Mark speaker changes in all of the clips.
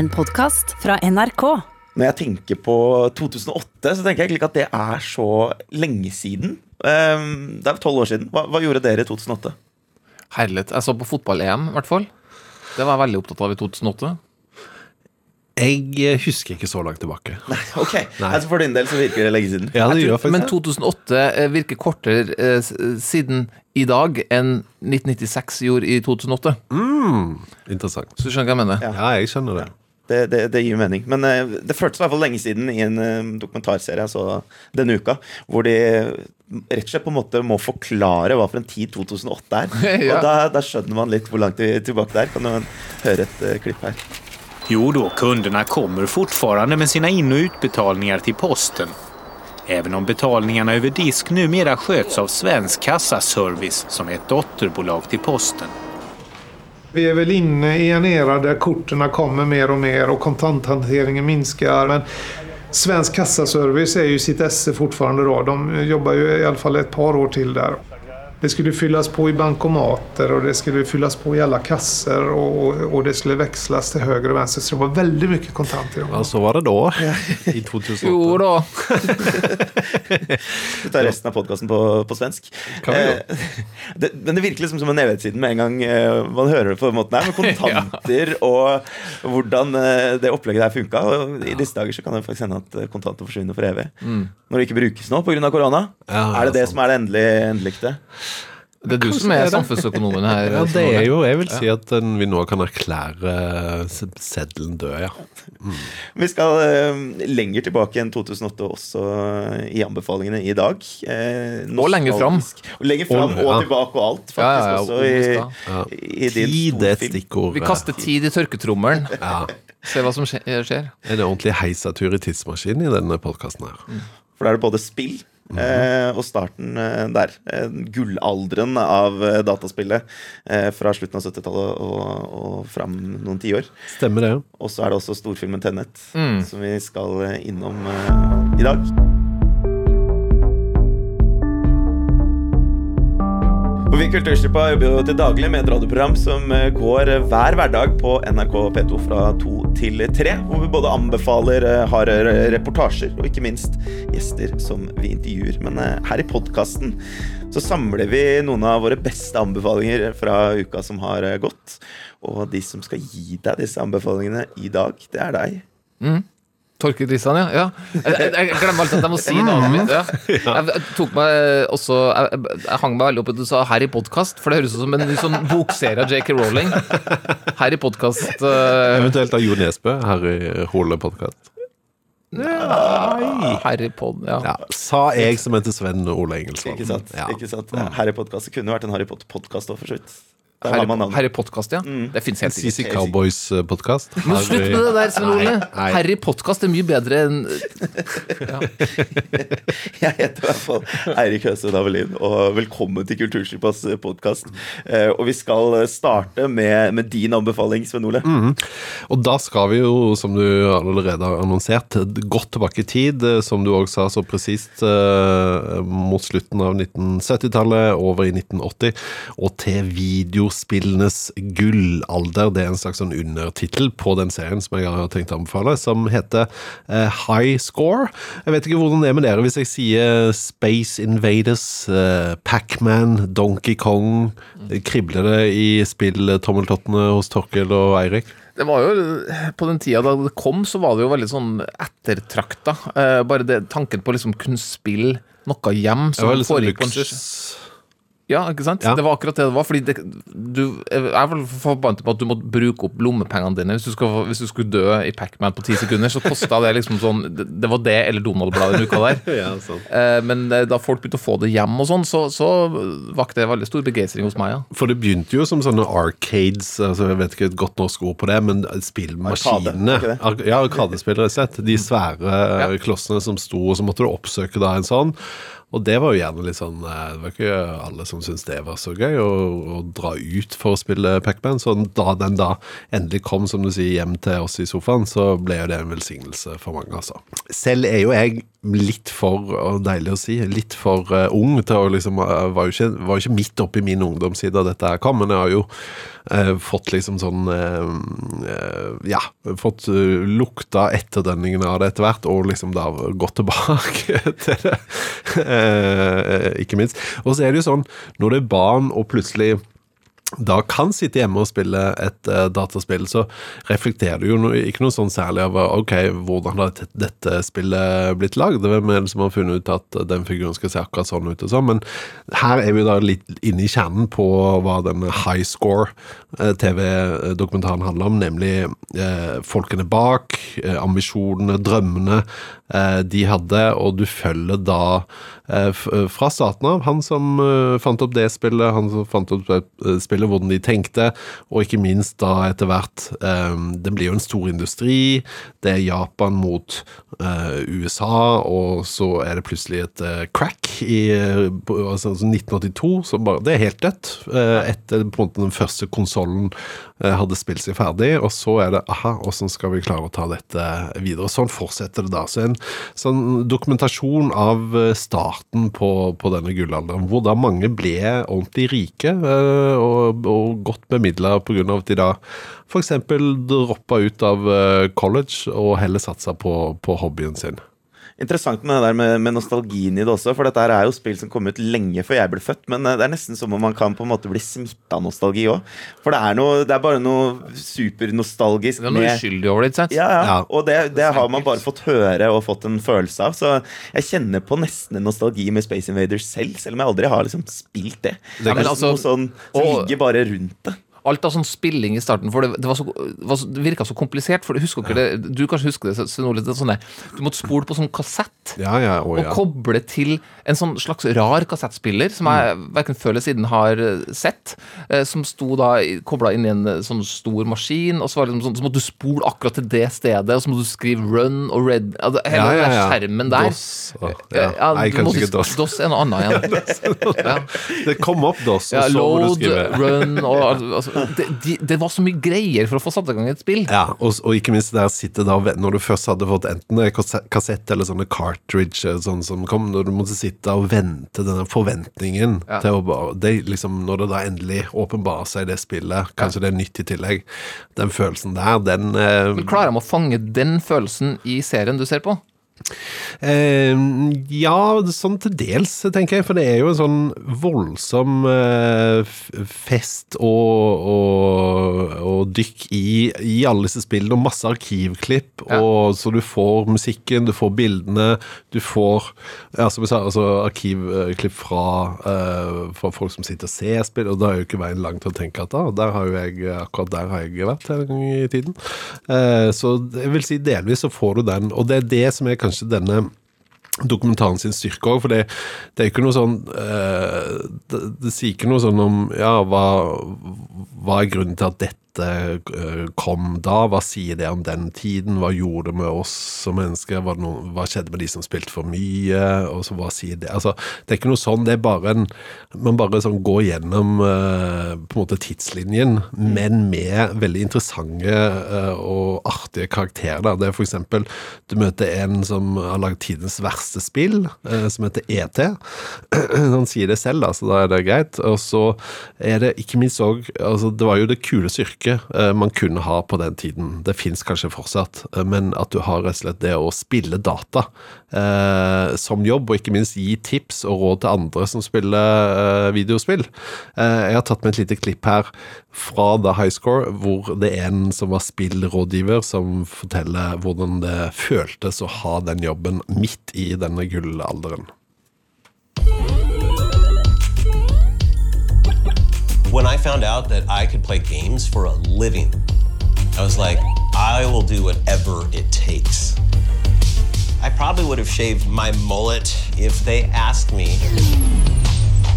Speaker 1: En podkast fra NRK.
Speaker 2: Når jeg tenker på 2008, så tenker jeg egentlig ikke at det er så lenge siden. Um, det er tolv år siden. Hva, hva gjorde dere i 2008?
Speaker 3: Herlighet. Jeg så på fotball-EM, i hvert fall. Det var jeg veldig opptatt av i 2008.
Speaker 4: Jeg husker ikke så langt tilbake.
Speaker 2: Ok, altså For din del så virker det lenge siden.
Speaker 4: Ja, det gjør faktisk
Speaker 3: Men 2008 eh, virker kortere eh, siden i dag enn 1996 gjorde i 2008.
Speaker 4: Interessant.
Speaker 3: Så du skjønner hva jeg mener?
Speaker 4: Ja, jeg skjønner det.
Speaker 2: Det, det, det gir mening. Men eh, det føltes i hvert fall lenge siden i en eh, dokumentarserie jeg så denne uka, hvor de rett og slett på en måte må forklare hva for en tid 2008 er.
Speaker 3: Ja.
Speaker 2: Og da, da skjønner man litt hvor langt til- tilbake det er. Kan du høre et uh, klipp her?
Speaker 5: Jo da, kundene kommer fortfarande med sine inn- og utbetalinger til posten. Även om betalningarna over disk numera sköts av Svensk Kassaservice som er et dotterbolag til posten.
Speaker 6: Vi är väl inne i en era där korten kommer mer och mer och kontanthanteringen minskar. Men Svensk kassaservice är ju sitt esse då. De i alla fall ett par år till där. Det skulle fylles på i bankomater og det skulle fylles på i alle kasser Og, och, och det skulle veksles til høyre og venstre, Så det var veldig mye kontanter.
Speaker 4: Ja, så var det da, i 2008.
Speaker 3: Jo da.
Speaker 2: Vi tar resten av podkasten på, på svensk.
Speaker 4: Kan vi.
Speaker 2: Eh, det, men det virker liksom som en evighetssiden med en gang eh, man hører det på den måten her. Med kontanter og hvordan eh, det opplegget der funka. Og I disse dager så kan det faktisk hende at kontanter forsvinner for evig. Når det ikke brukes nå pga. korona.
Speaker 4: Ja,
Speaker 2: er det det
Speaker 4: sant.
Speaker 2: som er det endelige endeligste?
Speaker 3: Det er du som er samfunnsøkonomen her.
Speaker 4: Ja, det er jo Jeg vil si at vi nå kan erklære seddelen død, ja.
Speaker 2: Vi skal eh, lenger tilbake enn 2008 også eh, i anbefalingene i dag. Eh,
Speaker 3: Og lenger fram.
Speaker 2: Og lenger fram
Speaker 4: Og-
Speaker 2: og, tilbake og alt, faktisk.
Speaker 3: Ja, ja, ja,
Speaker 2: også
Speaker 3: og
Speaker 2: i,
Speaker 4: Ja.
Speaker 2: i din
Speaker 4: Tid er et stikkord.
Speaker 3: Vi kaster tid i tørketrommelen.
Speaker 4: Ja.
Speaker 3: Se hva som skje- skjer.
Speaker 4: En ordentlig heisatur i tidsmaskinen i denne podkasten her.
Speaker 2: For da er det både spill eh, og starten eh, der. Eh, gullalderen av eh, dataspillet eh, fra slutten av 70-tallet og, og fram noen tiår.
Speaker 4: Stemmer det?
Speaker 2: Og så er det også storfilmen Tennet,
Speaker 3: Mm.
Speaker 2: som vi skal innom eh, i dag. Og Vi i Kulturstripa jobber jo til daglig med et radioprogram som går hver hverdag på NRK P2 fra to til tre. Hvor vi både anbefaler har harde reportasjer og ikke minst gjester som vi intervjuer. Men eh, her i podkasten så samler vi noen av våre beste anbefalinger fra uka som har eh, gått. Og de som skal gi deg disse anbefalingene i dag, det er deg.
Speaker 3: Torkild Risan, ja. ja. Jeg, jeg, jeg glemmer alltid at jeg må si navnet mitt. Ja. Jeg, jeg tok meg også jeg, jeg, hang meg veldig opp i at du sa Harry Podcast, for det høres ut som en ny sånn bokserie av J.K. Rowling. Harry Podcast uh,
Speaker 4: Eventuelt av Jo Nesbø Harry Hole podkast.
Speaker 3: Harry Pod, ja.
Speaker 4: Ja, sa jeg som heter Sven Ole Engelsvold.
Speaker 2: Ikke sant?
Speaker 4: Ja.
Speaker 2: Ikke sant? Harry Podcast det kunne vært en Harry Potter-podkast òg, for så vidt. Der
Speaker 3: Harry, Podcast, ja. Det fins helt
Speaker 4: CC. Cowboys-podkast.
Speaker 3: Men slutt med det der, Sven Ole. Harry Podcast er mye bedre enn
Speaker 2: Jeg heter i hvert fall Eirik Høse Avelin, og velkommen til Kulturstripas podkast. Og vi skal starte med, med din anbefaling, Sven Ole.
Speaker 4: Og da skal vi jo, som du allerede har annonsert, godt tilbake i tid, eh, som du også sa så presist, eh, mot slutten av 1970-tallet, over i 1980, og til videospillenes gullalder. Det er en slags sånn undertittel på den serien som jeg har tenkt å anbefale, som heter uh, High Score. Jeg vet ikke hvordan det er med dere hvis jeg sier Space Invaders, uh, Pac-Man, Donkey Kong. Kribler det i spilltommeltottene hos Torkel og Eirik?
Speaker 3: Det var jo, På den tida da det kom, så var det jo veldig sånn ettertrakta. Eh, bare det, tanken på å liksom kunne spille noe hjem som
Speaker 4: sånn
Speaker 3: foregikk på en. Ja, ikke sant?
Speaker 4: Ja.
Speaker 3: Det var akkurat det det var. Fordi det, du jeg er vel forbannet på at du måtte bruke opp lommepengene dine. Hvis du, skal, hvis du skulle dø i Pac-Man på ti sekunder, så kosta det liksom sånn Det, det var det eller Donald-bladet en uka der.
Speaker 4: Ja, sånn.
Speaker 3: Eh, men eh, da folk begynte å få det hjem og sånn, så, så vakte det veldig stor begeistring hos meg, ja.
Speaker 4: For det begynte jo som sånne arcades, altså jeg vet ikke et godt norsk ord på det, men spillmaskinene.
Speaker 2: Arkade,
Speaker 4: ja, arkadespillere, rett og slett. De svære ja. klossene som sto, og så måtte du oppsøke da en sånn. Og det var jo gjerne litt sånn eh, Det var ikke alle som syntes det var så gøy å, å dra ut for å spille Pac-Man. Så da den da endelig kom, som du sier, hjem til oss i sofaen, så ble jo det en velsignelse for mange, altså. Selv er jo jeg litt for deilig å si, litt for uh, ung til å liksom Jeg Var jo ikke, var ikke midt oppi min ungdomstid da dette her kom, men jeg har jo uh, fått liksom sånn uh, eh, Ja, fått eh, lukta etterdønningene av det etter hvert, og liksom da gått tilbake til det. Eh, ikke minst. Og så er det jo sånn, når det er barn og plutselig da kan sitte hjemme og spille et uh, dataspill, så reflekterer du jo no, ikke noe sånn særlig over ok, hvordan har dette, spillet blitt lagd? Hvem er det som har funnet ut at den figuren skal se akkurat sånn ut og sånn? Men her er vi da litt inne i kjernen på hva denne high score uh, TV-dokumentaren handler om, nemlig uh, folkene bak, ambisjonene, drømmene de hadde, og du følger da fra starten av han som fant opp det spillet, han som fant opp spillet hvordan de tenkte, og ikke minst da etter hvert Det blir jo en stor industri. Det er Japan mot USA, og så er det plutselig et crack i altså, 1982. Så bare, det er helt dødt. etter på en måte den første konsollen hadde spilt seg ferdig, og så er det aha, åssen skal vi klare å ta dette videre? Sånn fortsetter det da. Så en sånn dokumentasjon av starten på, på denne gullalderen, hvor da mange ble ordentlig rike. og og, godt bemidla pga. at de da f.eks. droppa ut av eh, college og heller satsa på, på hobbyen sin.
Speaker 2: Interessant med det der med, med, nostalgien i det også. For dette her er jo spill som kom ut lenge før jeg ble født. Men eh, det er nesten som om man kan på en måte bli smitta av nostalgi òg. For det er, noe, det er bare noe supernostalgisk.
Speaker 3: Det er noe uskyldig over det, ikke sant?
Speaker 2: Ja, ja. Og det, det har man bare fått høre og fått en følelse av. Så jeg kjenner på nesten en nostalgi med Space Invaders selv, selv om jeg aldri har liksom spilt det. Det er altså, noe sånn som ligger bare rundt det
Speaker 3: alt av sånn spilling i starten, for det, det, så, det virka så komplisert. For husker ja. det, Du kanskje husker det, Senoli, det sånn Du måtte spole på sånn kassett
Speaker 4: ja, ja, å,
Speaker 3: og koble til en sånn slags rar kassettspiller som jeg mm. verken før eller siden har eh, sett. Eh, som sto da kobla inn i en eh, sånn stor maskin, og så, var liksom sånn, så måtte du spole akkurat til det stedet, og så måtte du skrive 'run' og 'red'. Altså, hele den skjermen der.
Speaker 4: DOS. Oh, ja. Ja, Nei, kanskje ikke DOS.
Speaker 3: DOS er noe annet igjen.
Speaker 4: det kom opp DOS,
Speaker 3: og så load, må du skrive 'run' og altså, det, de, det, var så mye greier for å få satt i gang et spill.
Speaker 4: Ja, og, og ikke minst der sitte da Når du først hadde fått enten kassett eller sånne cartridge eh, sånn som kom, når du måtte sitte og vente denne forventningen ja. til å bare det, liksom, Når det da endelig åpenbarer seg det spillet, kanskje ja. det er nytt i tillegg, den følelsen der, den eh,
Speaker 3: Klarer de å fange den følelsen i serien du ser på?
Speaker 4: Eh, ja, sånn til dels, tenker jeg. For det er jo en sånn voldsom eh, fest og, og, og dykk i, i, alle disse spillene, og masse arkivklipp. Ja. Og, så du får musikken, du får bildene, du får ja, som jeg sa, altså arkivklipp fra, eh, fra folk som sitter og ser spill, og da er jo ikke veien lang til å tenke at da, der har jo jeg, akkurat der har jeg vært en gang i tiden. Eh, så jeg vil si delvis så får du den, og det er det som er kanskje kanskje denne dokumentaren sin styrke òg, for det, det, er ikke noe sånn eh, det, det, sier ikke noe sånn om ja, hva, hva er grunnen til at dette kom da? Hva sier det om den tiden? Hva gjorde det med oss som mennesker? Hva, noe, hva skjedde med de som spilte for mye? Og så hva sier det? Altså, det er ikke noe sånn, det er bare en Man bare sånn går gjennom uh, på en måte tidslinjen, men med veldig interessante uh, og artige karakterer. Det er for eksempel Du møter en som har lagd tidens verste spill, som heter ET. Han sier det selv, da, så da er det greit. Og så er det ikke minst òg altså, Det var jo det kuleste styrket yrke eh, man kunne ha på den tiden. Det fins kanskje fortsatt, eh, men at du har rett og slett det å spille data eh, som jobb, og ikke minst gi tips og råd til andre som spiller eh, videospill. Eh, jeg har tatt med et lite klipp her fra The High Score, hvor det er en som var spillrådgiver, som forteller hvordan det føltes å ha den jobben midt i denne gullalderen.
Speaker 7: When I found out that I could play games for a living, I was like, I will do whatever it takes. I probably would have shaved my mullet if they asked me.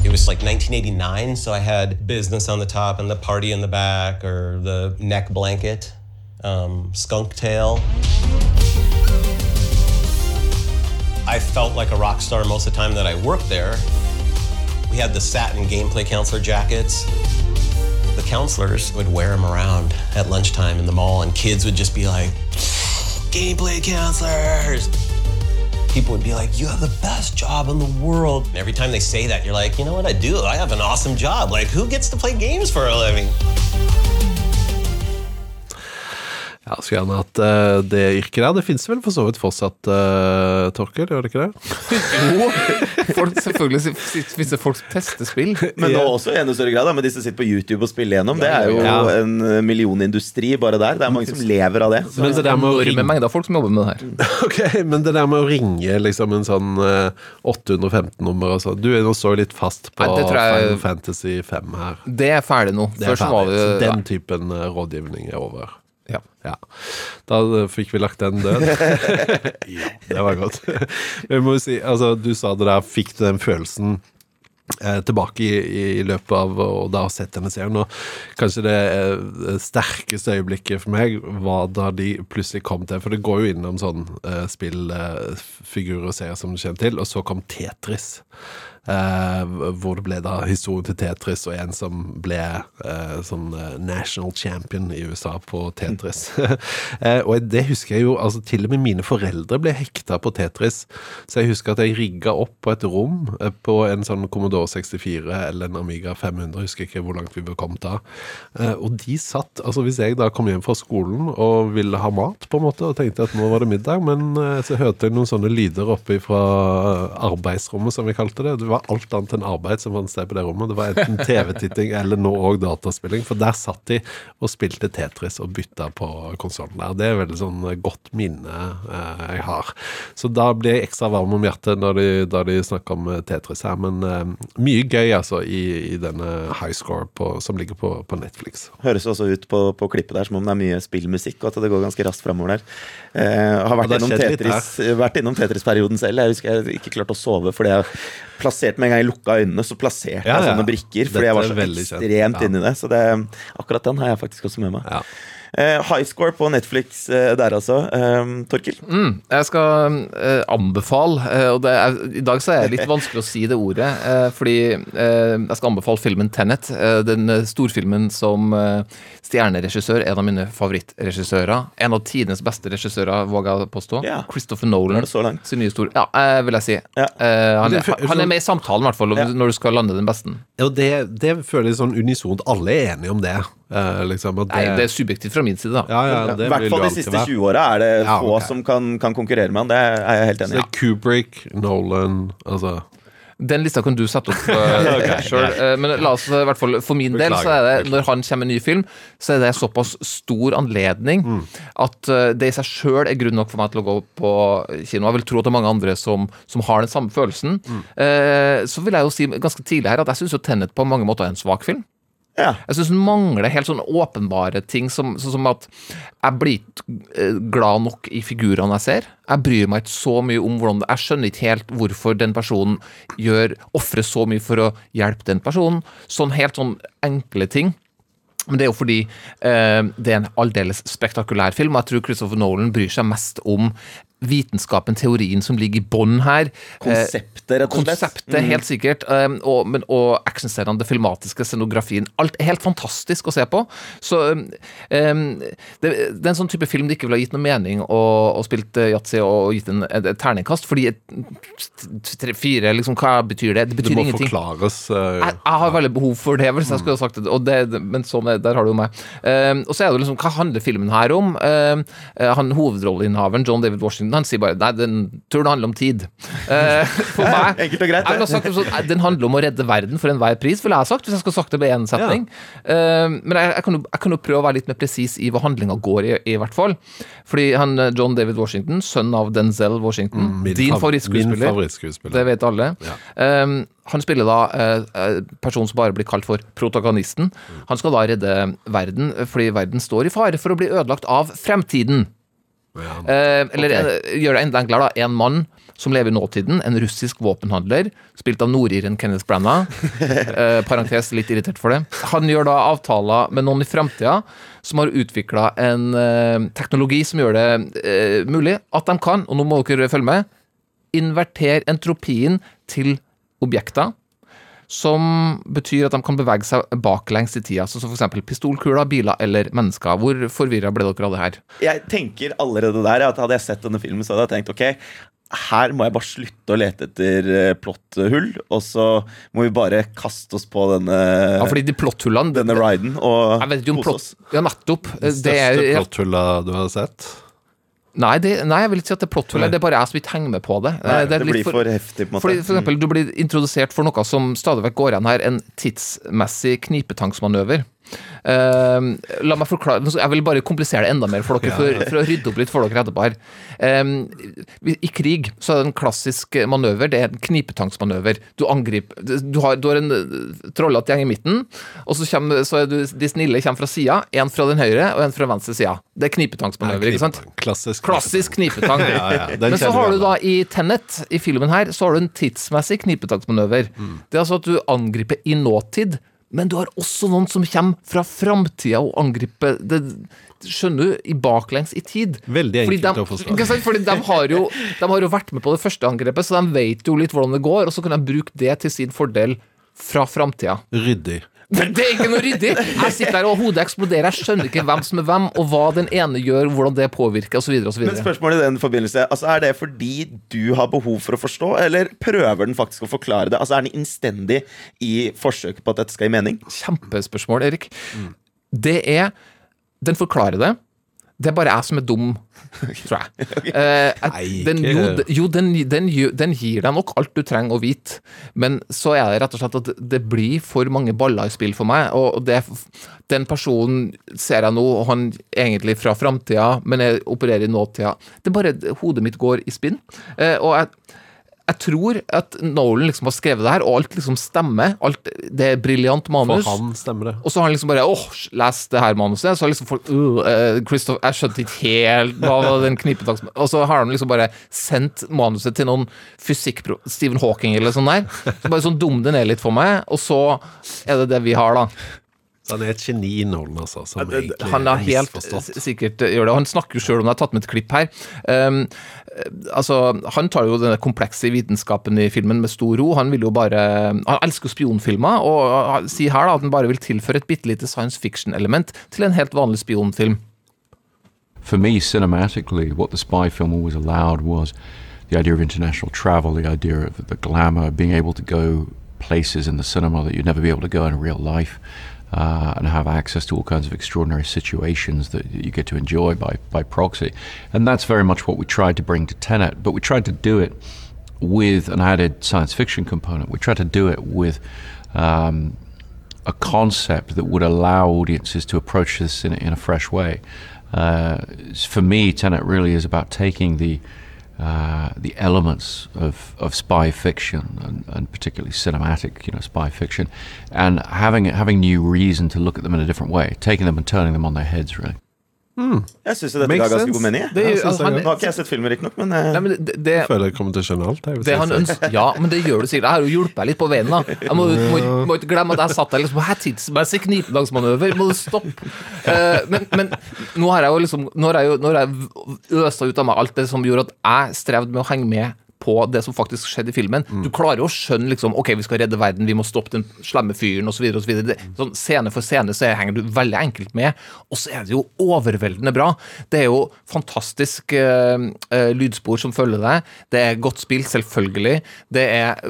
Speaker 7: It was like 1989, so I had business on the top and the party in the back, or the neck blanket, um, skunk tail. I felt like a rock star most of the time that I worked there. We had the satin gameplay counselor jackets. The counselors would wear them around at lunchtime in the mall, and kids would just be like, gameplay counselors. people would be like, You have the best job in the world. And every time they say that, you're like, You know what? I do. I have an awesome job. Like, who gets to play games for a living?
Speaker 4: Ja, skulle gjerne hatt uh, det yrket der. Det fins vel for så vidt fortsatt, uh, Torkel? Gjør det ikke det?
Speaker 3: Jo, folk, selvfølgelig finnes det folk som tester spill.
Speaker 2: Men nå også i enda større grad, da, med de som sitter på YouTube og spiller gjennom. Det er jo
Speaker 4: Ja.
Speaker 2: en millionindustri bare der. Det er mange som lever av det.
Speaker 4: Men det der med å ringe,
Speaker 3: mengder folk som jobber med det her.
Speaker 4: Ok, men det der med å ringe liksom en sånn uh, 815-nummer og sånn Du er nå så litt fast på
Speaker 3: Nei, jeg-
Speaker 4: Fantasy 5 her.
Speaker 3: Det er ferdig nå.
Speaker 4: Det er ferdig. den typen eh, rådgivning er over.
Speaker 3: Ja.
Speaker 4: Ja. Da eh, fikk vi lagt den død. ja, det var godt. Men må si, altså, du sa det der, fikk du den følelsen eh, tilbake i, i, løpet av og da ha sett denne serien. Og kanskje det eh, sterkeste øyeblikket for meg var da de plutselig kom til For det går jo innom sånn eh, spillfigurer og serier som du kjenner til, og så kom Tetris. Eh, hvor det ble da historien til Tetris og en som ble eh, sånn eh, national champion i USA på Tetris. og det husker jeg jo, altså til og med mine foreldre ble hekta på Tetris. Så jeg husker at jeg rigga opp på et rom på en sånn Commodore 64 eller en Amiga 500, husker ikke hvor langt vi var kommet da. Og de satt, altså hvis jeg da kom hjem fra skolen og ville ha mat på en måte, og tenkte at nå var det middag, men så hørte jeg noen sånne lyder oppe fra arbeidsrommet, som vi kalte det. Det var alt annet enn arbeid som fant sted på det rommet. Det var enten TV-titting eller nå òg dataspilling, for der satt de og spilte Tetris og bytta på konsollen der. Det er veldig sånn godt minne eh, jeg har. Så da blir jeg ekstra varm om hjertet når de, da de snakker om eh, Tetris her. Men eh, mye gøy altså i, i denne high score på, som ligger på, på Netflix.
Speaker 2: Høres også ut på, på klippet der som om det er mye spillmusikk, og at det går ganske raskt framover der. Eh, har vært
Speaker 4: Ja,
Speaker 2: innom, Tetris, vært innom Tetris-perioden selv. Jeg husker jeg ikke klarte å sove fordi jeg plasserte med en gang jeg lukka øynene, så plasserte
Speaker 4: Ja,
Speaker 2: jeg sånne brikker. Fordi
Speaker 4: Dette
Speaker 2: jeg var så ekstremt
Speaker 4: Ja.
Speaker 2: inni det. Så det, akkurat den har jeg faktisk også med meg. Eh, high score på Netflix eh, der altså. Eh, Torkil?
Speaker 3: Mm, jeg skal eh, anbefale, eh, og det er, i dag så er det litt vanskelig å si det ordet, eh, fordi eh, jeg skal anbefale filmen Tenet, eh, den storfilmen som eh, stjerneregissør, en av mine favorittregissører, en av tidenes beste regissører, våger jeg påstå,
Speaker 2: Ja.
Speaker 3: Christopher Nolan.
Speaker 2: det så langt?
Speaker 3: Sin nye stor... Ja, eh, vil jeg si.
Speaker 2: Ja.
Speaker 3: Eh, han, er,
Speaker 4: er-
Speaker 3: han er med i samtalen, i hvert fall,
Speaker 2: Ja.
Speaker 3: når du skal lande den beste.
Speaker 4: Ja, det, det føles sånn unisont. Alle er enige om det. Eh, liksom, at
Speaker 3: Nei, det er subjektivt fra min side, da.
Speaker 4: ja, ja,
Speaker 2: I hvert fall de siste 20 åra er det
Speaker 4: Ja,
Speaker 2: få som kan, kan konkurrere med han. Det er jeg helt enig i.
Speaker 4: Ja. Kubrick, Nolan altså
Speaker 3: Den lista kan du sette opp uh, sjøl. men la oss i hvert fall for min del, så er det når han kommer med en ny film, så er det såpass stor anledning at eh, det i seg sjøl er grunn nok for meg til å gå på kino. Jeg vil tro at det er mange andre som, som har den samme følelsen. Eh, så vil jeg jo si ganske tidlig her at jeg syns Tenet på mange måter er en svak film.
Speaker 2: Ja.
Speaker 3: Jeg syns den mangler helt sånne åpenbare ting, som, sånn som at jeg blir ikke eh, glad nok i figurene jeg ser. Jeg bryr meg ikke så mye om hvordan Jeg skjønner ikke helt hvorfor den personen gjør ofrer så mye for å hjelpe den personen. Sånn helt sånn enkle ting. Men det er jo fordi eh, det er en aldeles spektakulær film, og jeg tror Christopher Nolan bryr seg mest om vitenskapen, teorien som ligger i bånn her. Eh,
Speaker 2: Konseptet, rett og slett.
Speaker 3: Konseptet, helt sikkert. Um, og, men, og actionscenene, det filmatiske, scenografien. Alt er helt fantastisk å se på. Så um, um, det, det er en sånn type film det ikke ville ha gitt noe mening å, å spilt uh, yatzy og gitt en, et, et terningkast, fordi et, tre, fire, liksom, hva betyr det? Det
Speaker 4: Det
Speaker 3: betyr
Speaker 4: må
Speaker 3: ingenting.
Speaker 4: forklares. Uh,
Speaker 3: Jeg, jeg har veldig behov for det, hvis jeg skulle ha sagt det. Og det men sånn, er- der har du jo meg. Um, og så er det liksom, hva handler filmen her om? Um, han Hovedrolleinnehaveren, John David Washington, han sier bare nei, den det handler om tid. Uh, for meg
Speaker 2: Enkelt og greit,
Speaker 3: jeg sagt sånn, nei, Den handler om å redde verden for enhver pris, ville jeg ha sagt. Hvis jeg skulle sagt det med én setning. Um, men jeg, jeg, kan jo, jeg kan jo prøve å være litt mer presis i hva handlinga går i, i hvert fall. Fordi han uh, John David Washington, sønn av Denzel Washington,
Speaker 4: Mm,
Speaker 3: din favorittskuespiller
Speaker 4: favorittskuespiller.
Speaker 3: det vet alle.
Speaker 4: Ja.
Speaker 3: Um, han spiller da eh, eh, personen som bare blir kalt for protagonisten. Han skal da redde verden, eh, fordi verden står i fare for å bli ødelagt av fremtiden.
Speaker 4: Ja.
Speaker 3: Eh, eller okay. gjør det enda enklere, da. En mann som lever i nåtiden, en russisk våpenhandler, spilt av nordiren Kenneth Branagh. eh, parentes litt irritert for det. Han gjør da avtaler med noen i framtida som har utvikla en eh, teknologi som gjør det eh, mulig at de kan, og nå må dere følge med, invertere entropien til objekter. Som betyr at de kan bevege seg baklengs i tida, sånn som f.eks. pistolkuler, biler eller mennesker. Hvor forvirra ble dere av det her?
Speaker 2: Jeg tenker allerede der at hadde jeg sett denne filmen, så hadde jeg tenkt ok, her må jeg bare slutte å lete etter eh, plotthull, og så må vi bare kaste oss på denne,
Speaker 3: Ja, fordi de plotthullene
Speaker 2: denne riden og
Speaker 3: Jeg vet ikke om
Speaker 2: kose
Speaker 3: plott...
Speaker 2: oss.
Speaker 3: Ja, nettopp. Det
Speaker 4: Største
Speaker 3: er
Speaker 4: du har sett?
Speaker 3: Nei, det, nei, jeg vil ikke si at det er plotthull. Det er bare jeg som ikke henger med på det.
Speaker 2: Nei, det,
Speaker 3: det,
Speaker 2: blir for, for, heftig, på en måte.
Speaker 3: Fordi for eksempel, Du blir introdusert for noe som stadig vekk går igjen her, en tidsmessig knipetangsmanøver. Eh, la meg forklare Jeg vil bare komplisere det enda mer for dere, for, for å rydde opp litt for dere etterpå her. Eh, I krig så er det en klassisk manøver. Det er en knipetangsmanøver. Du angriper Du har, du har en eh, trollete gjeng i midten, og så, kommer, så du, de snille kommer fra sida. En fra den høyre og en fra venstre sida. Det er knipetangsmanøver, ikke sant?
Speaker 4: Klassisk.
Speaker 3: Klassisk knipetang.
Speaker 4: Ja, ja,
Speaker 3: Men så har du da i Tenet, i filmen her, så har du en tidsmessig knipetangsmanøver.
Speaker 4: Mm.
Speaker 3: Det er altså at du angriper i nåtid, men du har også noen som kommer fra framtida og angriper det, Skjønner du? I baklengs i tid.
Speaker 4: Veldig enkelt
Speaker 3: de-
Speaker 4: å forstå.
Speaker 3: Fordi de har, jo, de har jo vært med på det første angrepet, så de vet jo litt hvordan det går, og så kan de bruke det til sin fordel fra framtida.
Speaker 4: Ryddig.
Speaker 3: Men det er ikke noe ryddig! Jeg sitter der og hodet eksploderer, jeg skjønner ikke hvem som er hvem, og hva den ene gjør, hvordan det påvirker, osv.
Speaker 2: Men spørsmålet i den forbindelse altså Er det fordi du har behov for å forstå, eller prøver den faktisk å forklare det? Altså Er den innstendig i forsøket på at dette skal gi mening?
Speaker 3: Kjempespørsmål, Erik. Det er Den forklarer det. Det er bare jeg som er dum, tror jeg. Eh,
Speaker 4: Nei,
Speaker 3: den, jo, jo den, den, den gir deg nok alt du trenger å vite, men så er det rett og slett at det blir for mange baller i spill for meg. Og det, den personen ser jeg nå, og han er egentlig fra framtida, men jeg opererer i nåtida. Det er bare Hodet mitt går i spinn. Eh, og jeg jeg tror at Nolan liksom har skrevet det her, og alt liksom stemmer. Alt, det er briljant
Speaker 4: For
Speaker 3: manus.
Speaker 4: han stemmer det.
Speaker 3: Og så har han liksom bare åh, les det her manuset. Så har liksom folk uh, eh, Christoph, Jeg skjønte ikke helt hva den knipetaks... Og så har han liksom bare sendt manuset til noen fysikkpro... Stephen Hawking eller sånn der. Så bare sånn dum det ned litt for meg, og så er det det vi har, da.
Speaker 4: Så han er et geni, Nolan, altså. Som egentlig
Speaker 3: Han er helt
Speaker 4: misforstått.
Speaker 3: sikkert eh, gjør det. Han snakker jo sjøl om det, jeg har tatt med et klipp her. Um, altså, Han tar jo denne komplekse vitenskapen i filmen med stor ro. Han vil jo bare Han elsker spionfilmer, og sier her da at han bare vil tilføre et bitte lite science fiction-element til en helt vanlig spionfilm.
Speaker 8: For me, cinematically, what the spy film always allowed was the idea of international travel, the idea of the glamour, being able to go places in the cinema that you'd never be able to go in real life, uh, and have access to all kinds of extraordinary situations that you get to enjoy by, by proxy. And that's very much what we tried to bring to Tenet, but we tried to do it with an added science fiction component. We tried to do it with um, a concept that would allow audiences to approach this in, a- in a fresh way. Uh, for me, Tenet really is about taking the uh, the elements of, of spy fiction and, and particularly cinematic, you know, spy fiction, and having having new reason to look at them in a different way, taking them and turning them on their heads, really.
Speaker 2: Jeg syns dette
Speaker 4: Makes
Speaker 2: ga ganske
Speaker 4: sense.
Speaker 2: god mening.
Speaker 3: Det,
Speaker 4: Ja,
Speaker 3: altså, han,
Speaker 2: Nå har ikke jeg sett filmen, riktignok, men
Speaker 3: nei, men det, det,
Speaker 4: Jeg føler jeg kommer til å skjønne alt.
Speaker 3: Det han ønsker, ja, men det gjør du sikkert. Jeg har jo hjulpet litt på veien. da Jeg må, må, må ikke glemme at jeg satt der liksom Hæ, tidsmessig knipedagsmanøver, må du stoppe? Uh, men, men nå har jeg jo liksom Nå har jeg jo nå har jeg øsa ut av meg alt det som gjorde at jeg strevde med å henge med på det som faktisk skjedde i filmen. Du klarer jo å skjønne liksom Ok, vi skal redde verden, vi må stoppe den slemme fyren osv. Sånn, scene for scene så henger du veldig enkelt med. Og så er det jo overveldende bra. Det er jo fantastisk uh, uh, lydspor som følger deg. Det er godt spilt, selvfølgelig. Det er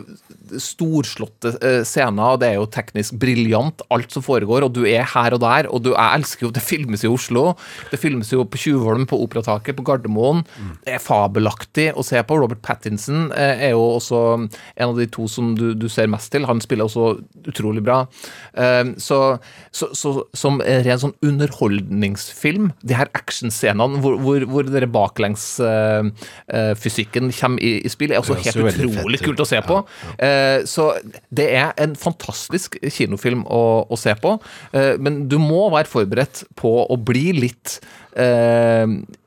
Speaker 3: storslåtte uh, scener, og det er jo teknisk briljant, alt som foregår. Og du er her og der, og du, jeg elsker jo Det filmes i Oslo. Det filmes jo på Tjuvholm, på Operataket, på Gardermoen. Det er fabelaktig å se på. Robert Pattinson eh, er jo også en av de to som du, du ser mest til. Han spiller også utrolig bra. Eh, så, så, så som en ren sånn underholdningsfilm, de her actionscenene hvor, hvor, hvor dere baklengsfysikken kommer i, i spill, er også helt
Speaker 4: jo veldig
Speaker 3: utrolig
Speaker 4: fett
Speaker 3: kult å se på. Eh, så det er en fantastisk kinofilm å, å se på, eh, men du må være forberedt på å bli litt eh, ja,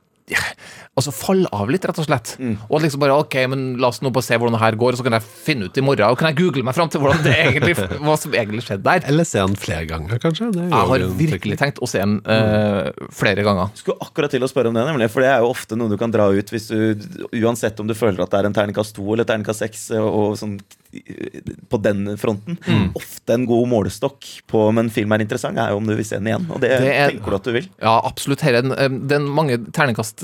Speaker 3: Altså falle av litt, rett og slett. Og liksom bare OK, men la oss nå bare se hvordan det her går, og så kan jeg finne ut i morgen. Og kan jeg google meg fram til hvordan det egentlig, hva som egentlig skjedde der.
Speaker 4: Eller se den flere ganger, kanskje. Det
Speaker 3: Jeg har virkelig
Speaker 4: teknikk.
Speaker 3: tenkt å se den uh, flere ganger.
Speaker 2: skulle akkurat til å spørre om det, nemlig, for det er jo ofte noe du kan dra ut hvis du Uansett om du føler at det er en terningkast to eller terningkast seks, og sånn på den fronten. Ofte en god målestokk på om en film er interessant, er jo om du vil se den igjen. Og det,
Speaker 3: Det er-
Speaker 2: tenker du at du vil.
Speaker 3: Ja, absolutt. Her er den, den det er mange terningkast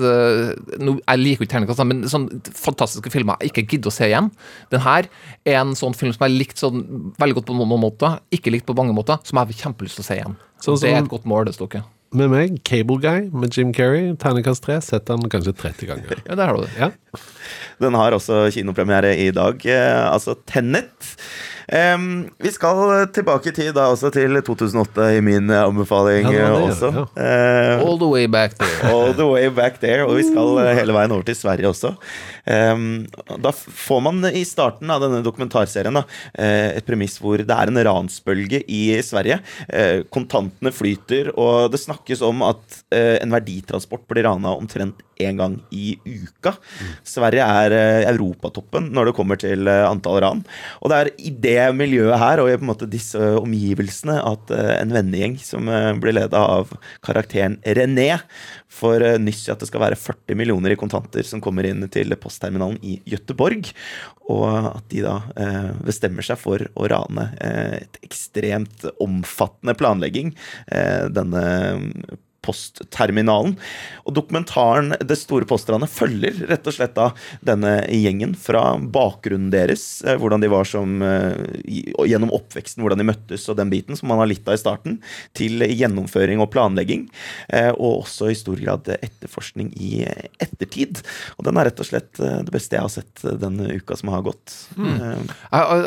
Speaker 3: no, Jeg liker jo ikke terningkast, men sånn fantastiske filmer jeg ikke gidder å se igjen. Den her er en sånn film som jeg likte likt sånn veldig godt på noen måter, ikke likt på mange måter, som jeg har kjempelyst til å se igjen.
Speaker 4: Så,
Speaker 3: det er et godt målestokk.
Speaker 4: Med meg, Cable Guy med Jim Carrey, terningkast tre, setter han kanskje 30 ganger.
Speaker 3: Ja, der har du det.
Speaker 4: Ja.
Speaker 2: Den har også kinopremiere i dag, eh, altså Tenet. Em, vi skal tilbake i tid, da også til 2008 i min anbefaling
Speaker 4: Ja, det det,
Speaker 2: også.
Speaker 4: ja.
Speaker 2: Uh,
Speaker 3: All the way back there.
Speaker 2: All the way back there. Og vi skal eh, hele veien over til Sverige også. Um, da får man i starten av denne dokumentarserien da, eh, et premiss hvor det er en ransbølge i Sverige. Uh, kontantene flyter, og det snakkes om at uh, en verditransport blir rana omtrent én gang i uka. Sverige er eh, europatoppen når det kommer til eh, antall ran. Og det er i det miljøet her og i på en måte disse omgivelsene at eh, en vennegjeng som blir leda av karakteren René, får nyss i at det skal være 40 millioner i kontanter som kommer inn til postterminalen i Gøteborg. Og at de da bestemmer seg for å rane et ekstremt omfattende planlegging. Denne postterminalen. Og dokumentaren 'Det store postranet' følger rett og slett da denne gjengen fra bakgrunnen deres, eh, hvordan de var som eh, gjennom oppveksten, hvordan de møttes og den biten som man har litt av i starten, til gjennomføring og planlegging, eh, og også i stor grad etterforskning i ettertid. Og den er rett og slett det beste jeg har sett denne uka som har gått.
Speaker 3: Mm.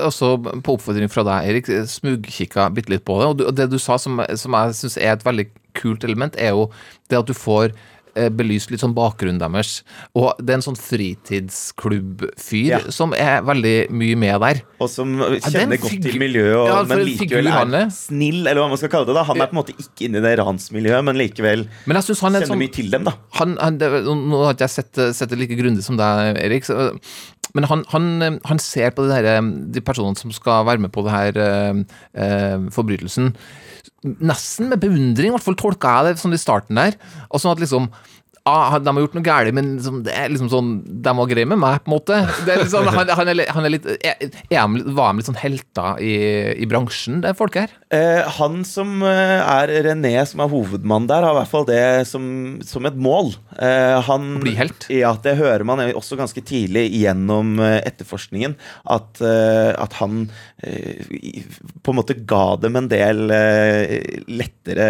Speaker 3: Også, på oppfordring fra deg, Erik, smugkikka bitte litt på det. Og det du sa som, som jeg syns er et veldig kult element, er jo det at du får eh, belyst litt sånn bakgrunnen deres. Og det er en sånn fritidsklubbfyr
Speaker 2: Ja.
Speaker 3: som er veldig mye med der.
Speaker 2: Og som
Speaker 3: er
Speaker 2: kjenner godt til miljøet, og,
Speaker 3: Ja,
Speaker 2: men likevel er snill, eller hva man skal kalle det. da Han er på en måte ikke inne i det ransmiljøet, men likevel
Speaker 3: Men jeg synes han er
Speaker 2: kjenner
Speaker 3: sånn
Speaker 2: mye til dem. da
Speaker 3: han, han, det, Nå har ikke jeg sett, sett det like grundig som deg, Erik. Så, men han, han, han ser på det der, de personene som skal være med på det her eh, eh, forbrytelsen, nesten med beundring. I hvert fall tolka jeg det sånn i starten der. Og sånn at liksom ah, De har gjort noe galt, men liksom, det er liksom sånn de var greie med meg, på en måte. Det er sånn, han, han, er, han er litt er, Var de litt sånn helter i, i bransjen, det folk her?
Speaker 2: Eh, han som eh, er René, som er hovedmann der, har i hvert fall det som, som et mål. Eh, han,
Speaker 3: bli helt?
Speaker 2: Ja, det hører man også ganske tidlig gjennom eh, etterforskningen. At, eh, at han på en måte ga dem en del lettere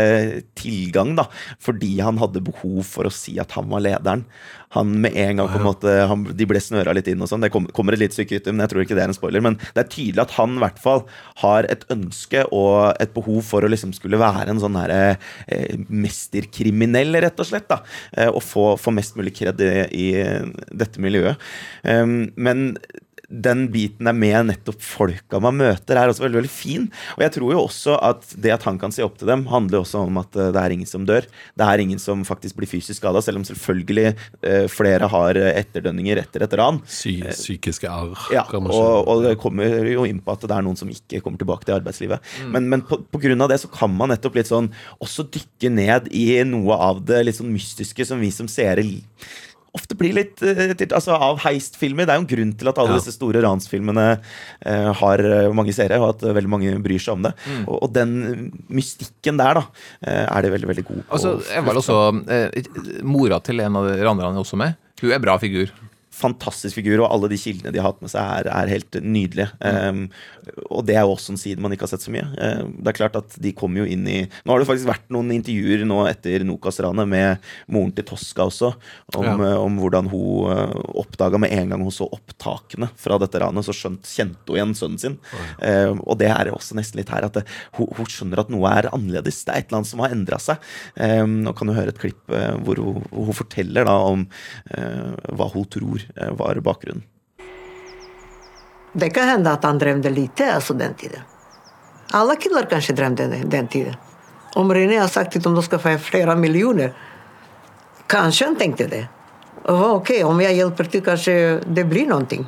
Speaker 2: tilgang, da. Fordi han hadde behov for å si at han var lederen. Han med en gang på en måte han, De ble snøra litt inn og sånn. Det kom, kommer et lite stykke ut, men jeg tror ikke det er en spoiler. Men det er tydelig at han i hvert fall har et ønske og et behov for å liksom skulle være en sånn herre eh, mesterkriminell, rett og slett. da eh, Og få, få mest mulig kred i, i dette miljøet. Um, men den biten er med nettopp folka man møter, er også veldig veldig fin. Og jeg tror jo også at det at han kan se opp til dem, handler også om at eh, det er ingen som dør. Det er ingen som faktisk blir fysisk skada, selv om selvfølgelig eh, flere har eh, etterdønninger etter et ran.
Speaker 4: Sy psykiske arr.
Speaker 2: Ja,
Speaker 4: kan man
Speaker 2: og, og det kommer jo inn på at det er noen som ikke kommer tilbake til arbeidslivet. Men, men på, på grunn av det så kan man nettopp litt sånn også dykke ned i noe av det litt sånn mystiske som vi som seere ofte blir litt eh, altså av heistfilmer. Det er jo en grunn til at alle
Speaker 4: Ja.
Speaker 2: disse store ransfilmene eh, har eh, mange seere, og at eh, veldig mange bryr seg om det. Og, og den mystikken der, da, er det veldig, veldig god på.
Speaker 3: Altså, jeg var også eh, Mora til en av de ranerne er også med. Hun er bra figur.
Speaker 2: Fantastisk figur, og alle de kildene de har hatt med seg, er, er helt nydelige. Um, og det er jo også en side man ikke har sett så mye. Um, det er klart at de kommer jo inn i Nå har det faktisk vært noen intervjuer nå etter Nokas-ranet med moren til Tosca også, om,
Speaker 4: Ja.
Speaker 2: eh, om hvordan hun uh, oppdaga med en gang hun så opptakene fra dette ranet, så skjønt, kjente hun igjen sønnen sin. Um, og det er også nesten litt her at det, hun, hun skjønner at noe er annerledes. Det er et eller annet som har endra seg. Nå kan du høre et klipp uh, hvor hun, hun forteller da om uh, hva hun tror eh, var bakgrunnen.
Speaker 9: Det kan hende at han drømte lite altså den tiden. Alle kvinner kanskje drømte den, den tiden. Om René har sagt at de skal få flere millioner, kanskje han tenkte det. Oh, ok, om jeg hjelper til, kanskje det blir någonting.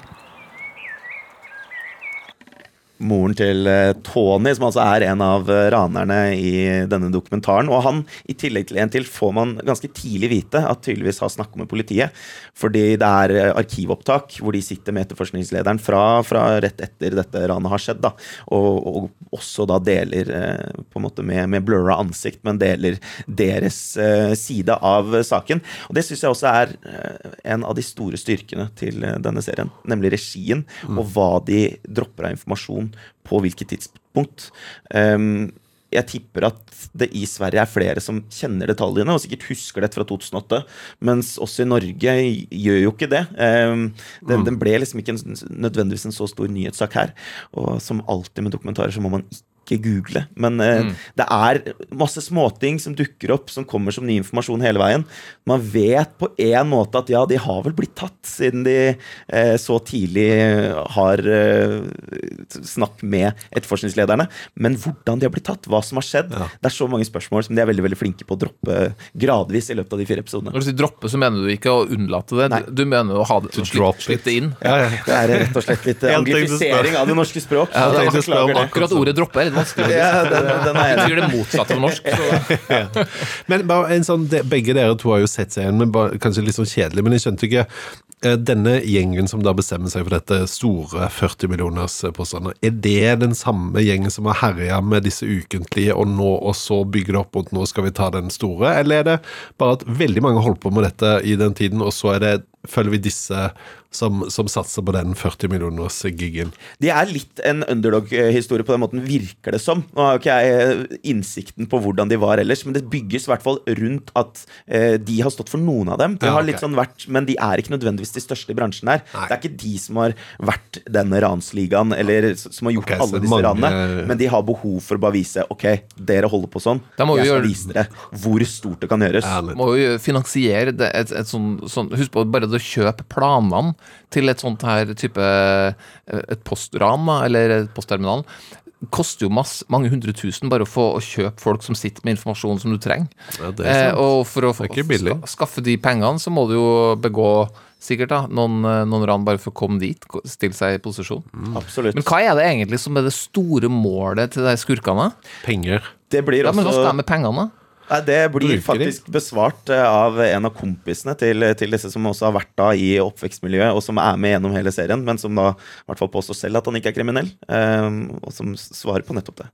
Speaker 2: Moren til eh, Tony, som altså er en av eh, ranerne i denne dokumentaren. Og han, i tillegg til en til, får man ganske tidlig vite at tydeligvis har snakket med politiet. Fordi det er eh, arkivopptak hvor de sitter med etterforskningslederen fra, fra rett etter dette ranet har skjedd. da, Og, og også da deler på en måte med, med blurra ansikt, men deler deres side av saken. Og det syns jeg også er en av de store styrkene til denne serien, nemlig regien, og hva de dropper av informasjon på hvilket tidspunkt. Um, jeg tipper at det i Sverige er flere som kjenner detaljene og sikkert husker det fra 2008, mens også i Norge gjør jo ikke det. Um, den, den ble liksom ikke en, nødvendigvis en så stor nyhetssak her. Og som alltid med dokumentarer så må man ikke google. Men eh, det er masse småting som dukker opp, som kommer som ny informasjon hele veien. Man vet på en måte at ja, de har vel blitt tatt, siden de eh, så tidlig har eh, snakk med etterforskningslederne. Men hvordan de har blitt tatt, hva som har skjedd, det er så mange spørsmål som de er veldig veldig flinke på å droppe gradvis i løpet av de fire episodene.
Speaker 3: Når du sier droppe, så mener du ikke å unnlate det.
Speaker 2: Nei.
Speaker 3: Du mener å ha det,
Speaker 4: drop
Speaker 3: slippe slippe det inn.
Speaker 2: Det er rett og slett litt
Speaker 4: Jeg
Speaker 2: anglifisering av det norske språk.
Speaker 3: Ja, det er
Speaker 2: det.
Speaker 3: Akkurat ordet 'droppe' er litt vanskelig.
Speaker 2: Ja, den, den er
Speaker 3: Det betyr det motsatte av norsk. Så.
Speaker 4: Men bare en sånn, Begge dere to har jo sett serien, men bare, kanskje litt sånn kjedelig. Men jeg skjønte ikke eh, Denne gjengen som da bestemmer seg for dette store 40 millioners eh, påstander, er det den samme gjengen som har herja med disse ukentlige, og nå og så bygger det opp mot nå skal vi ta den store? Eller er det bare at veldig mange holdt på med dette i den tiden, og så er det følger vi disse som, som satser på den 40 millioners giggen?
Speaker 2: De er litt en underdog-historie på den måten, virker det som. Nå har jo ikke jeg innsikten på hvordan de var ellers, men det bygges i hvert fall rundt at eh, de har stått for noen av dem. De
Speaker 4: Ja,
Speaker 2: har
Speaker 4: ok.
Speaker 2: litt sånn vært, Men de er ikke nødvendigvis de største i bransjen her.
Speaker 4: Nei.
Speaker 2: Det er ikke de som har vært denne ransligaen, eller som har gjort
Speaker 4: okay,
Speaker 2: alle disse
Speaker 4: mange-
Speaker 2: ranene, men de har behov for å bare vise Ok, dere holder på sånn.
Speaker 3: Da må vi
Speaker 2: jeg skal
Speaker 3: gjøre-
Speaker 2: vise dere hvor stort det kan gjøres.
Speaker 4: Ærlig.
Speaker 3: Må jo finansiere det, et, et sånn, sånn Husk på bare det å kjøpe planene til et sånt her type eh, Et postran, eller et postterminal. Koster jo masse, mange hundre tusen bare å få å kjøpe folk som sitter med informasjon som du trenger.
Speaker 4: Ja, det er
Speaker 3: Eh, og for å få,
Speaker 4: Det er ikke
Speaker 3: ska- skaffe de pengene, så må du jo begå sikkert da, noen, eh, noen ran bare for å komme dit, stille seg i posisjon.
Speaker 2: Absolutt.
Speaker 3: Men hva er det egentlig som er det store målet til de skurkene?
Speaker 4: Penger.
Speaker 2: det blir
Speaker 3: Ja, men hva
Speaker 2: også
Speaker 3: skal de med pengene?
Speaker 2: Nei, Det blir
Speaker 4: Bruker de?
Speaker 2: faktisk besvart eh, av en av kompisene til, til disse som også har vært da i oppvekstmiljøet, og som er med gjennom hele serien, men som da i hvert fall påstår selv at han ikke er kriminell, eh, og som svarer på nettopp det.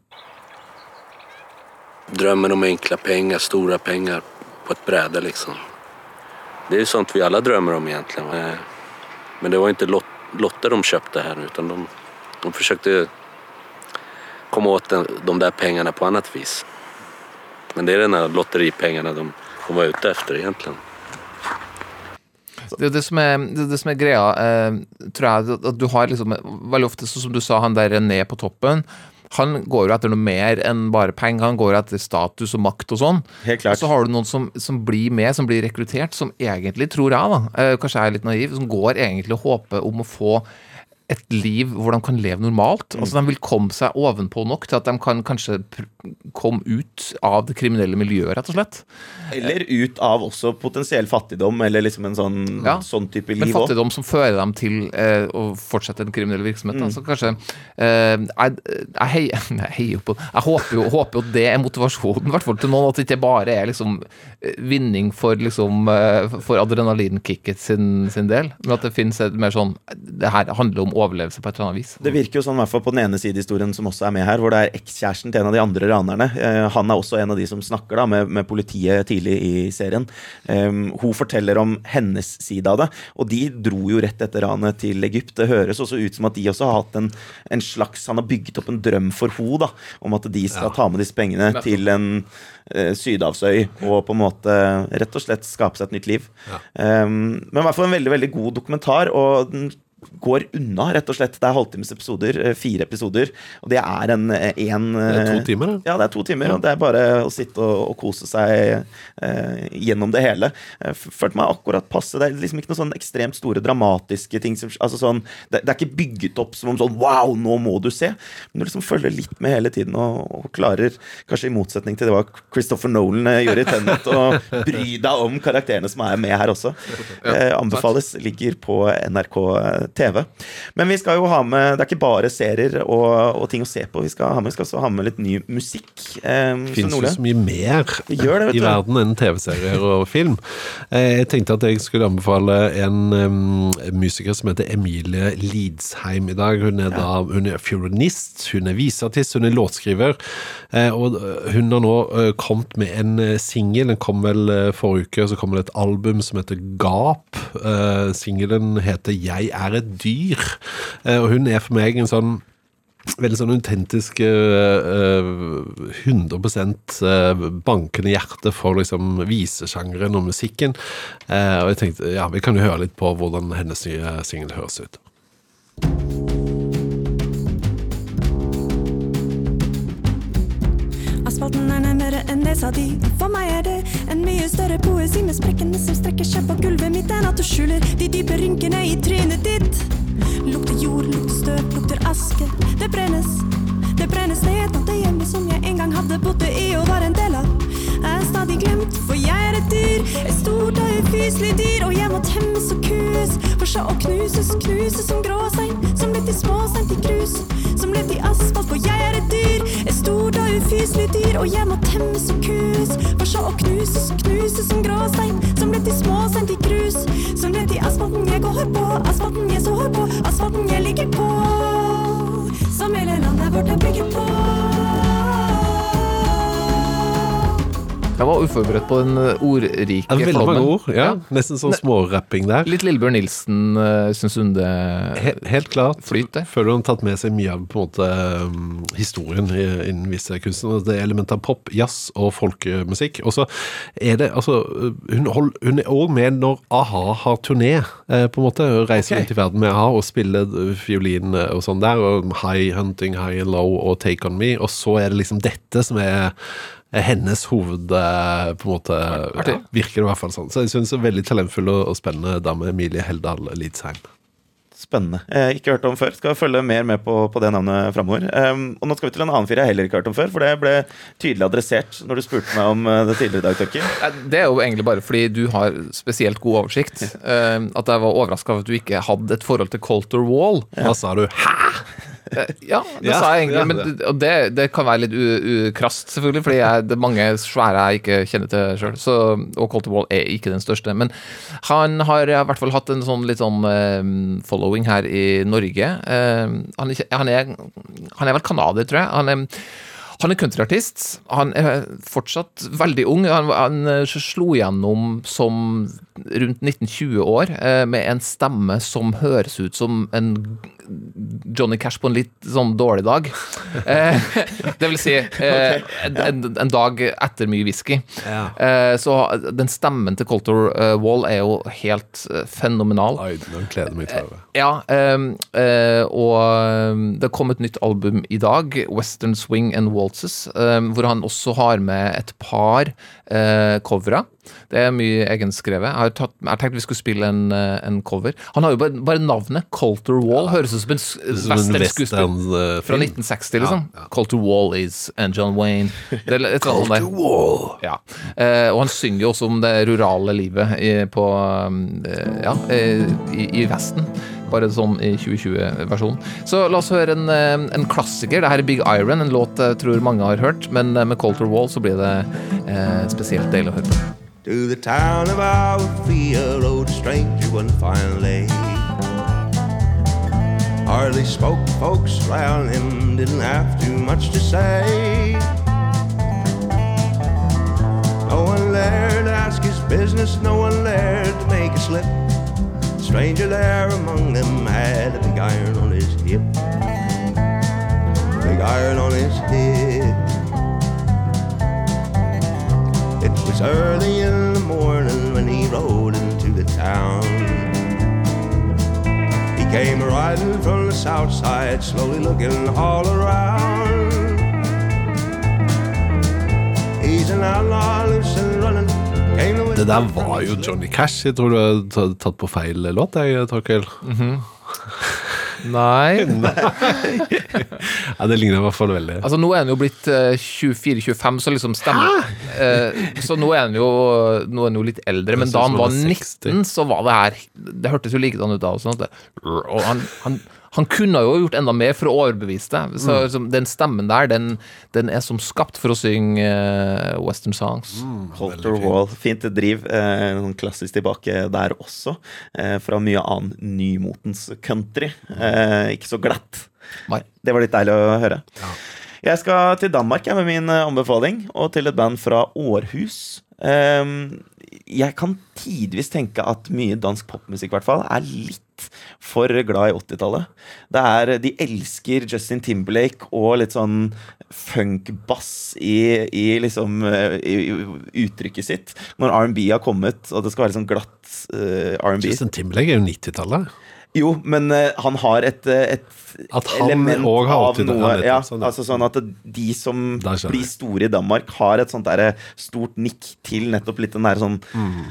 Speaker 10: Drømmen om enkle penger, store penger, på et brede liksom. Det er jo sånt vi alle drømmer om egentligen. Eh, Men det var ikke lot lotter de kjøpte her, utan de, de å komme åt den, de der pengene på annet vis. Men det är den här lotteripengarna de, de var ute efter egentligen.
Speaker 3: Det er det som er, det, er det som er greia, eh, tror jeg, at du har liksom Veldig ofte, som du sa, han der ned på toppen. Han går jo etter noe mer enn bare penger. Han går etter status og makt og sånn.
Speaker 2: Helt klart.
Speaker 3: Og så har du noen som, som blir med, som blir rekruttert, som egentlig, tror jeg, da, eh, kanskje jeg er litt naiv, som går egentlig og håper om å få et liv hvor de kan leve normalt. Altså De vil komme seg ovenpå nok til at de kan kanskje komme ut av det kriminelle miljøet, rett og slett.
Speaker 2: Eller ut av også potensiell fattigdom, eller liksom en sånn,
Speaker 3: Ja.
Speaker 2: sånn type
Speaker 3: Men
Speaker 2: liv òg.
Speaker 3: fattigdom som fører dem til eh, å fortsette en kriminell virksomhet.
Speaker 2: Mm.
Speaker 3: Altså kanskje eh, Jeg, jeg, heier, jeg heier på Jeg håper jo, håper jo det er motivasjonen, i hvert fall til noen, at det ikke bare er liksom eh, vinning for liksom eh, For adrenalinkicket sin, sin del, men at det finnes et mer sånn Det her handler om overlevelse på et eller annet vis.
Speaker 2: Det virker jo sånn, i hvert fall på den ene side historien som også er med her, hvor det er ekskjæresten til en av de andre ranerne. Eh, han er også en av de som snakker da med, med politiet tidlig i serien. Um, hun forteller om hennes side av det, og de dro jo rett etter ranet til Egypt. Det høres også ut som at de også har hatt en, en slags Han har bygget opp en drøm for henne om at de skal ta med disse pengene til en eh, sydhavsøy og på en måte rett og slett skape seg et nytt liv. Um, men i hvert fall en veldig, veldig god dokumentar. og den går unna, rett og slett. Det er halvtimes episoder, eh, fire episoder, og det er en, eh, en
Speaker 4: Det er to
Speaker 2: eh,
Speaker 4: timer, da.
Speaker 2: Ja, det er to timer, og det er bare å sitte og, og kose seg eh, gjennom det hele. Følte meg akkurat passe. Det er liksom ikke noen sånn ekstremt store dramatiske ting. Som, altså sånn, det, det er ikke bygget opp som om sånn Wow, nå må du se! Men du liksom følger litt med hele tiden og, og klarer, kanskje i motsetning til det hva Christopher Nolan gjorde i Tennet, å bry deg om karakterene som er med her også. Eh, anbefales. Ligger på NRK TV. Men vi skal jo ha med Det er ikke bare serier og, og ting å se på. Vi skal ha med, vi skal også ha med litt ny musikk. Eh, så
Speaker 4: Fins jo så mye mer
Speaker 2: Det det,
Speaker 4: i verden enn TV-serier og film. Eh, Jeg tenkte at jeg skulle anbefale en um, musiker som heter Emilie Lidsheim i dag. Hun er da hun er fiolinist, hun er viseartist, hun er låtskriver. Eh, Og hun har nå kommet med en singel. Den kom vel forrige uke, så kommer det et album som heter Gap. Singelen heter Jeg er et dyr. Eh, Og hun er for meg en sånn Veldig sånn autentisk eh, eh, 100 eh, bankende hjerte for liksom visesjangeren og musikken. Og jeg tenkte, ja, Vi kan jo høre litt på hvordan hennes nye singel høres ut.
Speaker 11: Asfalten er nærmere enn nesa di. For meg er det mye større poesi med sprekkene som strekker seg på gulvet mitt, enn at du skjuler de dype rynkene i trynet ditt. Lukter jord, lukter støv, lukter aske. Det brennes. Det brennes ned At det hjemmet som jeg en gang hadde bodd i og var en del av. Er stadig glemt, dyr. Et stort og ufyselig dyr, og jeg må temmes og kues. For så å knuses, knuses som gråstein, som litt i småstein til grus. Som litt i asfalt, for jeg er et dyr. Et stort og ufyselig dyr, og jeg må temmes og kues. For så å knuses, knuses som gråstein, som litt i småstein til grus. Som litt i asfalten jeg går på, asfalten jeg sår på, asfalten jeg ligger på. Som hele landet vårt er bygget på.
Speaker 3: Jeg var uforberedt på den eh, ordrike
Speaker 4: er veldig mange ord. ja, Nesten sånn smårapping der.
Speaker 3: Litt Lillebjørn Nilsen, uh, syns hun det
Speaker 4: Helt, helt klart.
Speaker 3: Flyt.
Speaker 4: Føler hun har tatt med seg mye av på en måte um, historien innen visse kunsten. Det er element av pop, jazz og folkemusikk. Og så er det altså Hun, hold, hun er òg med når a-ha har turné, eh, på en måte. Reiser rundt okay. i verden med a-ha og spiller eh, fiolin eh, og sånn der. Og High Hunting, High and Low og Take On Me. Og så er det liksom dette som er hennes hoved eh, på en måte ja, Virker det i hvert fall sånn. Så jeg syns det er veldig talentfull og, spennende dame Emilie Heldal Lidsheim.
Speaker 2: Spennende. Eh, ikke hørt om før. Skal følge mer med på, på det navnet framover. Um, og nå skal vi til en annen fyr jeg heller ikke har hørt om før, for det ble tydelig adressert når du spurte meg om eh, det tidligere i dag.
Speaker 3: Eh, Det er jo egentlig bare fordi du har spesielt god oversikt. Eh, at jeg var overraska over at du ikke hadde et forhold til Colter Wall.
Speaker 4: Hva sa du? Hæ?
Speaker 3: Eh, Ja, det sa jeg egentlig.
Speaker 4: ja,
Speaker 3: Men, og det, det kan være litt ukrast, selvfølgelig, fordi jeg, det er mange svære jeg ikke kjenner til sjøl. Og Colter Wall er ikke den største. Men han har i hvert fall hatt en sånn litt sånn eh, following her i Norge. Eh, han, er, han, er, han er vel canadier, tror jeg. Han er han er countryartist. Han er fortsatt veldig ung. Han, han slo gjennom som rundt 19-20 år med en stemme som høres ut som en Johnny Cash på en litt sånn dårlig dag. Eh, det vil si eh, en, en dag etter mye whisky. Eh, så den stemmen til Colter eh, Wall er jo helt eh, fenomenal.
Speaker 4: Oi, den gleder meg til å.
Speaker 3: Ja, ehm, eh, og ehm, det kom et nytt album i dag, Western Swing and Waltzes, ehm, hvor han også har med et par eh, covere. Det er mye egenskrevet. Jeg har, tatt, jeg har tenkt vi skulle spille en, eh, en cover. Han har jo bare, bare navnet Colter Wall. Høres ut som en
Speaker 4: Som en eh,
Speaker 3: Fra 1960, liksom. Colter Wall is and John Wayne. Det det, et eller annet. Ja. Eh, og han synger jo også om det rurale livet i, på um, eh, Ja, eh, i, i Vesten. Bare sånn i 2020-versjonen. Så la oss høre en, en klassiker. Det her er Big Iron, en låt jeg tror mange har hørt. Men med Colter Wall så blir det eh, spesielt deilig å høre på.
Speaker 12: To the town of Outfield rode a stranger one fine lady. Hardly spoke, folks around him didn't have too much to say. No one there to ask his business, no one there to make a slip. The stranger there among them had a big iron on his hip. Big iron on his hip. Was early in the morning when he rode into the town. He came riding from the south side, slowly looking all around. He's an outlaw, loose and running. Came to
Speaker 4: Det der var jo Johnny Cash. Jeg tror du har tatt på feil låt, jeg, Torkel. Mhm.
Speaker 3: Nei.
Speaker 4: Ja, det ligner i hvert fall veldig.
Speaker 3: Altså Nå er han jo blitt eh, 24-25, så liksom stemmer eh, Så nå er han jo Nå er han jo litt eldre, men da han var
Speaker 4: han er
Speaker 3: 19, så var det her Det hørtes jo likedan ut da. Og, sånn at det, og han, han, han kunne jo gjort enda mer for å overbevise deg. Så
Speaker 4: Mm.
Speaker 3: liksom, Den stemmen der, den, den er som skapt for å synge uh, western songs.
Speaker 2: Holter Wall. Fint driv. Eh, klassisk tilbake der også. Eh, fra mye annen nymotens country. Eh, ikke så glatt.
Speaker 3: Nei.
Speaker 2: Det var litt deilig å høre. Jeg skal til Danmark jeg, med min eh, anbefaling, og til et band fra Århus. Ehm, jeg kan tidvis tenke at mye dansk popmusikk i hvert fall, er litt for glad i 80-tallet. Er, De elsker Justin Timberlake og litt sånn funk-bass i, i liksom eh, i, i uttrykket sitt. Når R&B har kommet, og det skal være sånn glatt uh, R&B.
Speaker 4: Justin Timberlake er jo 90-tallet.
Speaker 2: Jo, men eh, han har et, eh, et
Speaker 4: At han
Speaker 2: element
Speaker 4: også har
Speaker 2: av
Speaker 4: 80-tallet,
Speaker 2: noe.
Speaker 4: nettopp,
Speaker 2: Ja,
Speaker 4: sånn, ja.
Speaker 2: altså sånn at de som blir store i Danmark, har et sånt der stort nikk til nettopp litt den der sånn
Speaker 4: Mm.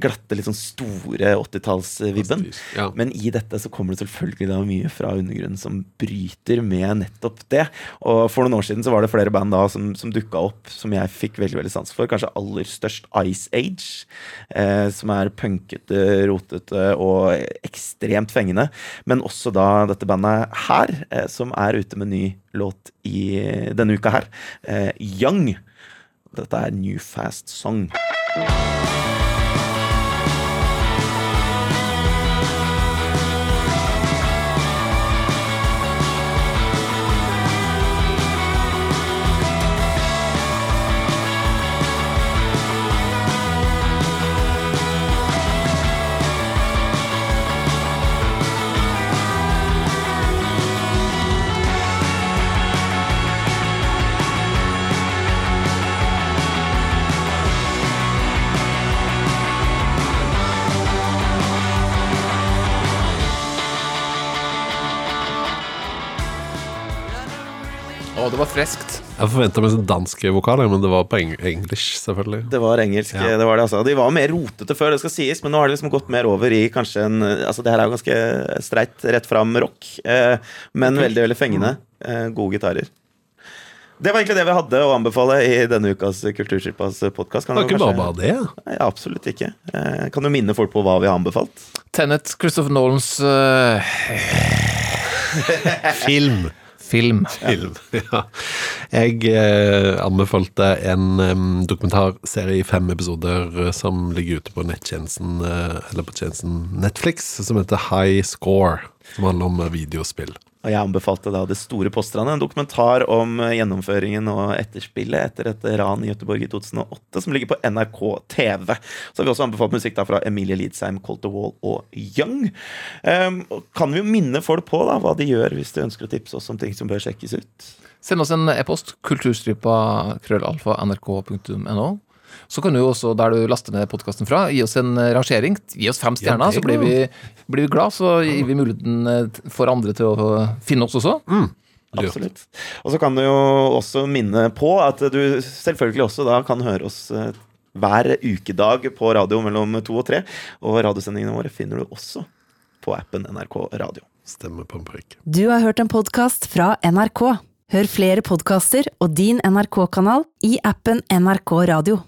Speaker 2: glatte, litt sånn store 80-tallsvibben.
Speaker 4: Ja.
Speaker 2: Men i dette så kommer det selvfølgelig da mye fra undergrunnen som bryter med nettopp det. Og for noen år siden så var det flere band da som, som dukka opp som jeg fikk veldig veldig sans for. Kanskje aller størst Ice Age, eh, som er punkete, rotete og ekstremt fengende. Men også da dette bandet her, eh, som er ute med ny låt i denne uka her. Eh, Young. Dette er New Fast Song.
Speaker 3: Friskt.
Speaker 4: Jeg forventa meg sånn danske vokaler, men det var på eng engelsk, selvfølgelig.
Speaker 2: Det var engelsk.
Speaker 4: Ja.
Speaker 2: det var det altså De var mer rotete før, det skal sies, men nå har det liksom gått mer over i kanskje en Altså Det her er jo ganske streit, rett fram rock, eh, men veldig veldig fengende. Eh, gode gitarer. Det var egentlig det vi hadde å anbefale i denne ukas Kulturskipas podkast.
Speaker 4: Det var ikke bare bare det.
Speaker 2: Nei, absolutt ikke. Eh, kan du minne folk på hva vi har anbefalt.
Speaker 3: Tenet, Christopher Nolans uh...
Speaker 4: Film.
Speaker 3: Film.
Speaker 4: Film, ja. Jeg eh, anbefalte en um, dokumentarserie i fem episoder eh, som ligger ute på nettjenesten, eh, eller på tjenesten Netflix, som heter High Score, som handler om eh, videospill.
Speaker 2: Og jeg anbefalte da Det store påstrandet, en dokumentar om eh, gjennomføringen og etterspillet etter et ran i Göteborg i 2008, som ligger på NRK TV. Så har vi også anbefalt musikk da fra Emilie Lidsheim, Colter Wall og Young. Um, kan vi jo minne folk på da hva de gjør hvis de ønsker å tipse oss om ting som bør sjekkes ut.
Speaker 3: Send oss en e-post. Kulturstripa krøllalfa nrk.no. Så kan du også, der du laster ned podkasten fra, gi oss en eh, rangering. Gi oss fem stjerner,
Speaker 4: ja,
Speaker 3: så blir vi, blir vi glad. Så gir vi muligheten eh, for andre til å finne oss også.
Speaker 2: Absolutt. Og så kan du jo også minne på at du selvfølgelig også da kan høre oss eh, hver ukedag på radio mellom to og tre. Og radiosendingene våre finner du også på appen NRK Radio.
Speaker 4: Stemmer på en prikk.
Speaker 1: Du har hørt en podkast fra NRK. Hør flere podkaster og din NRK-kanal i appen NRK Radio.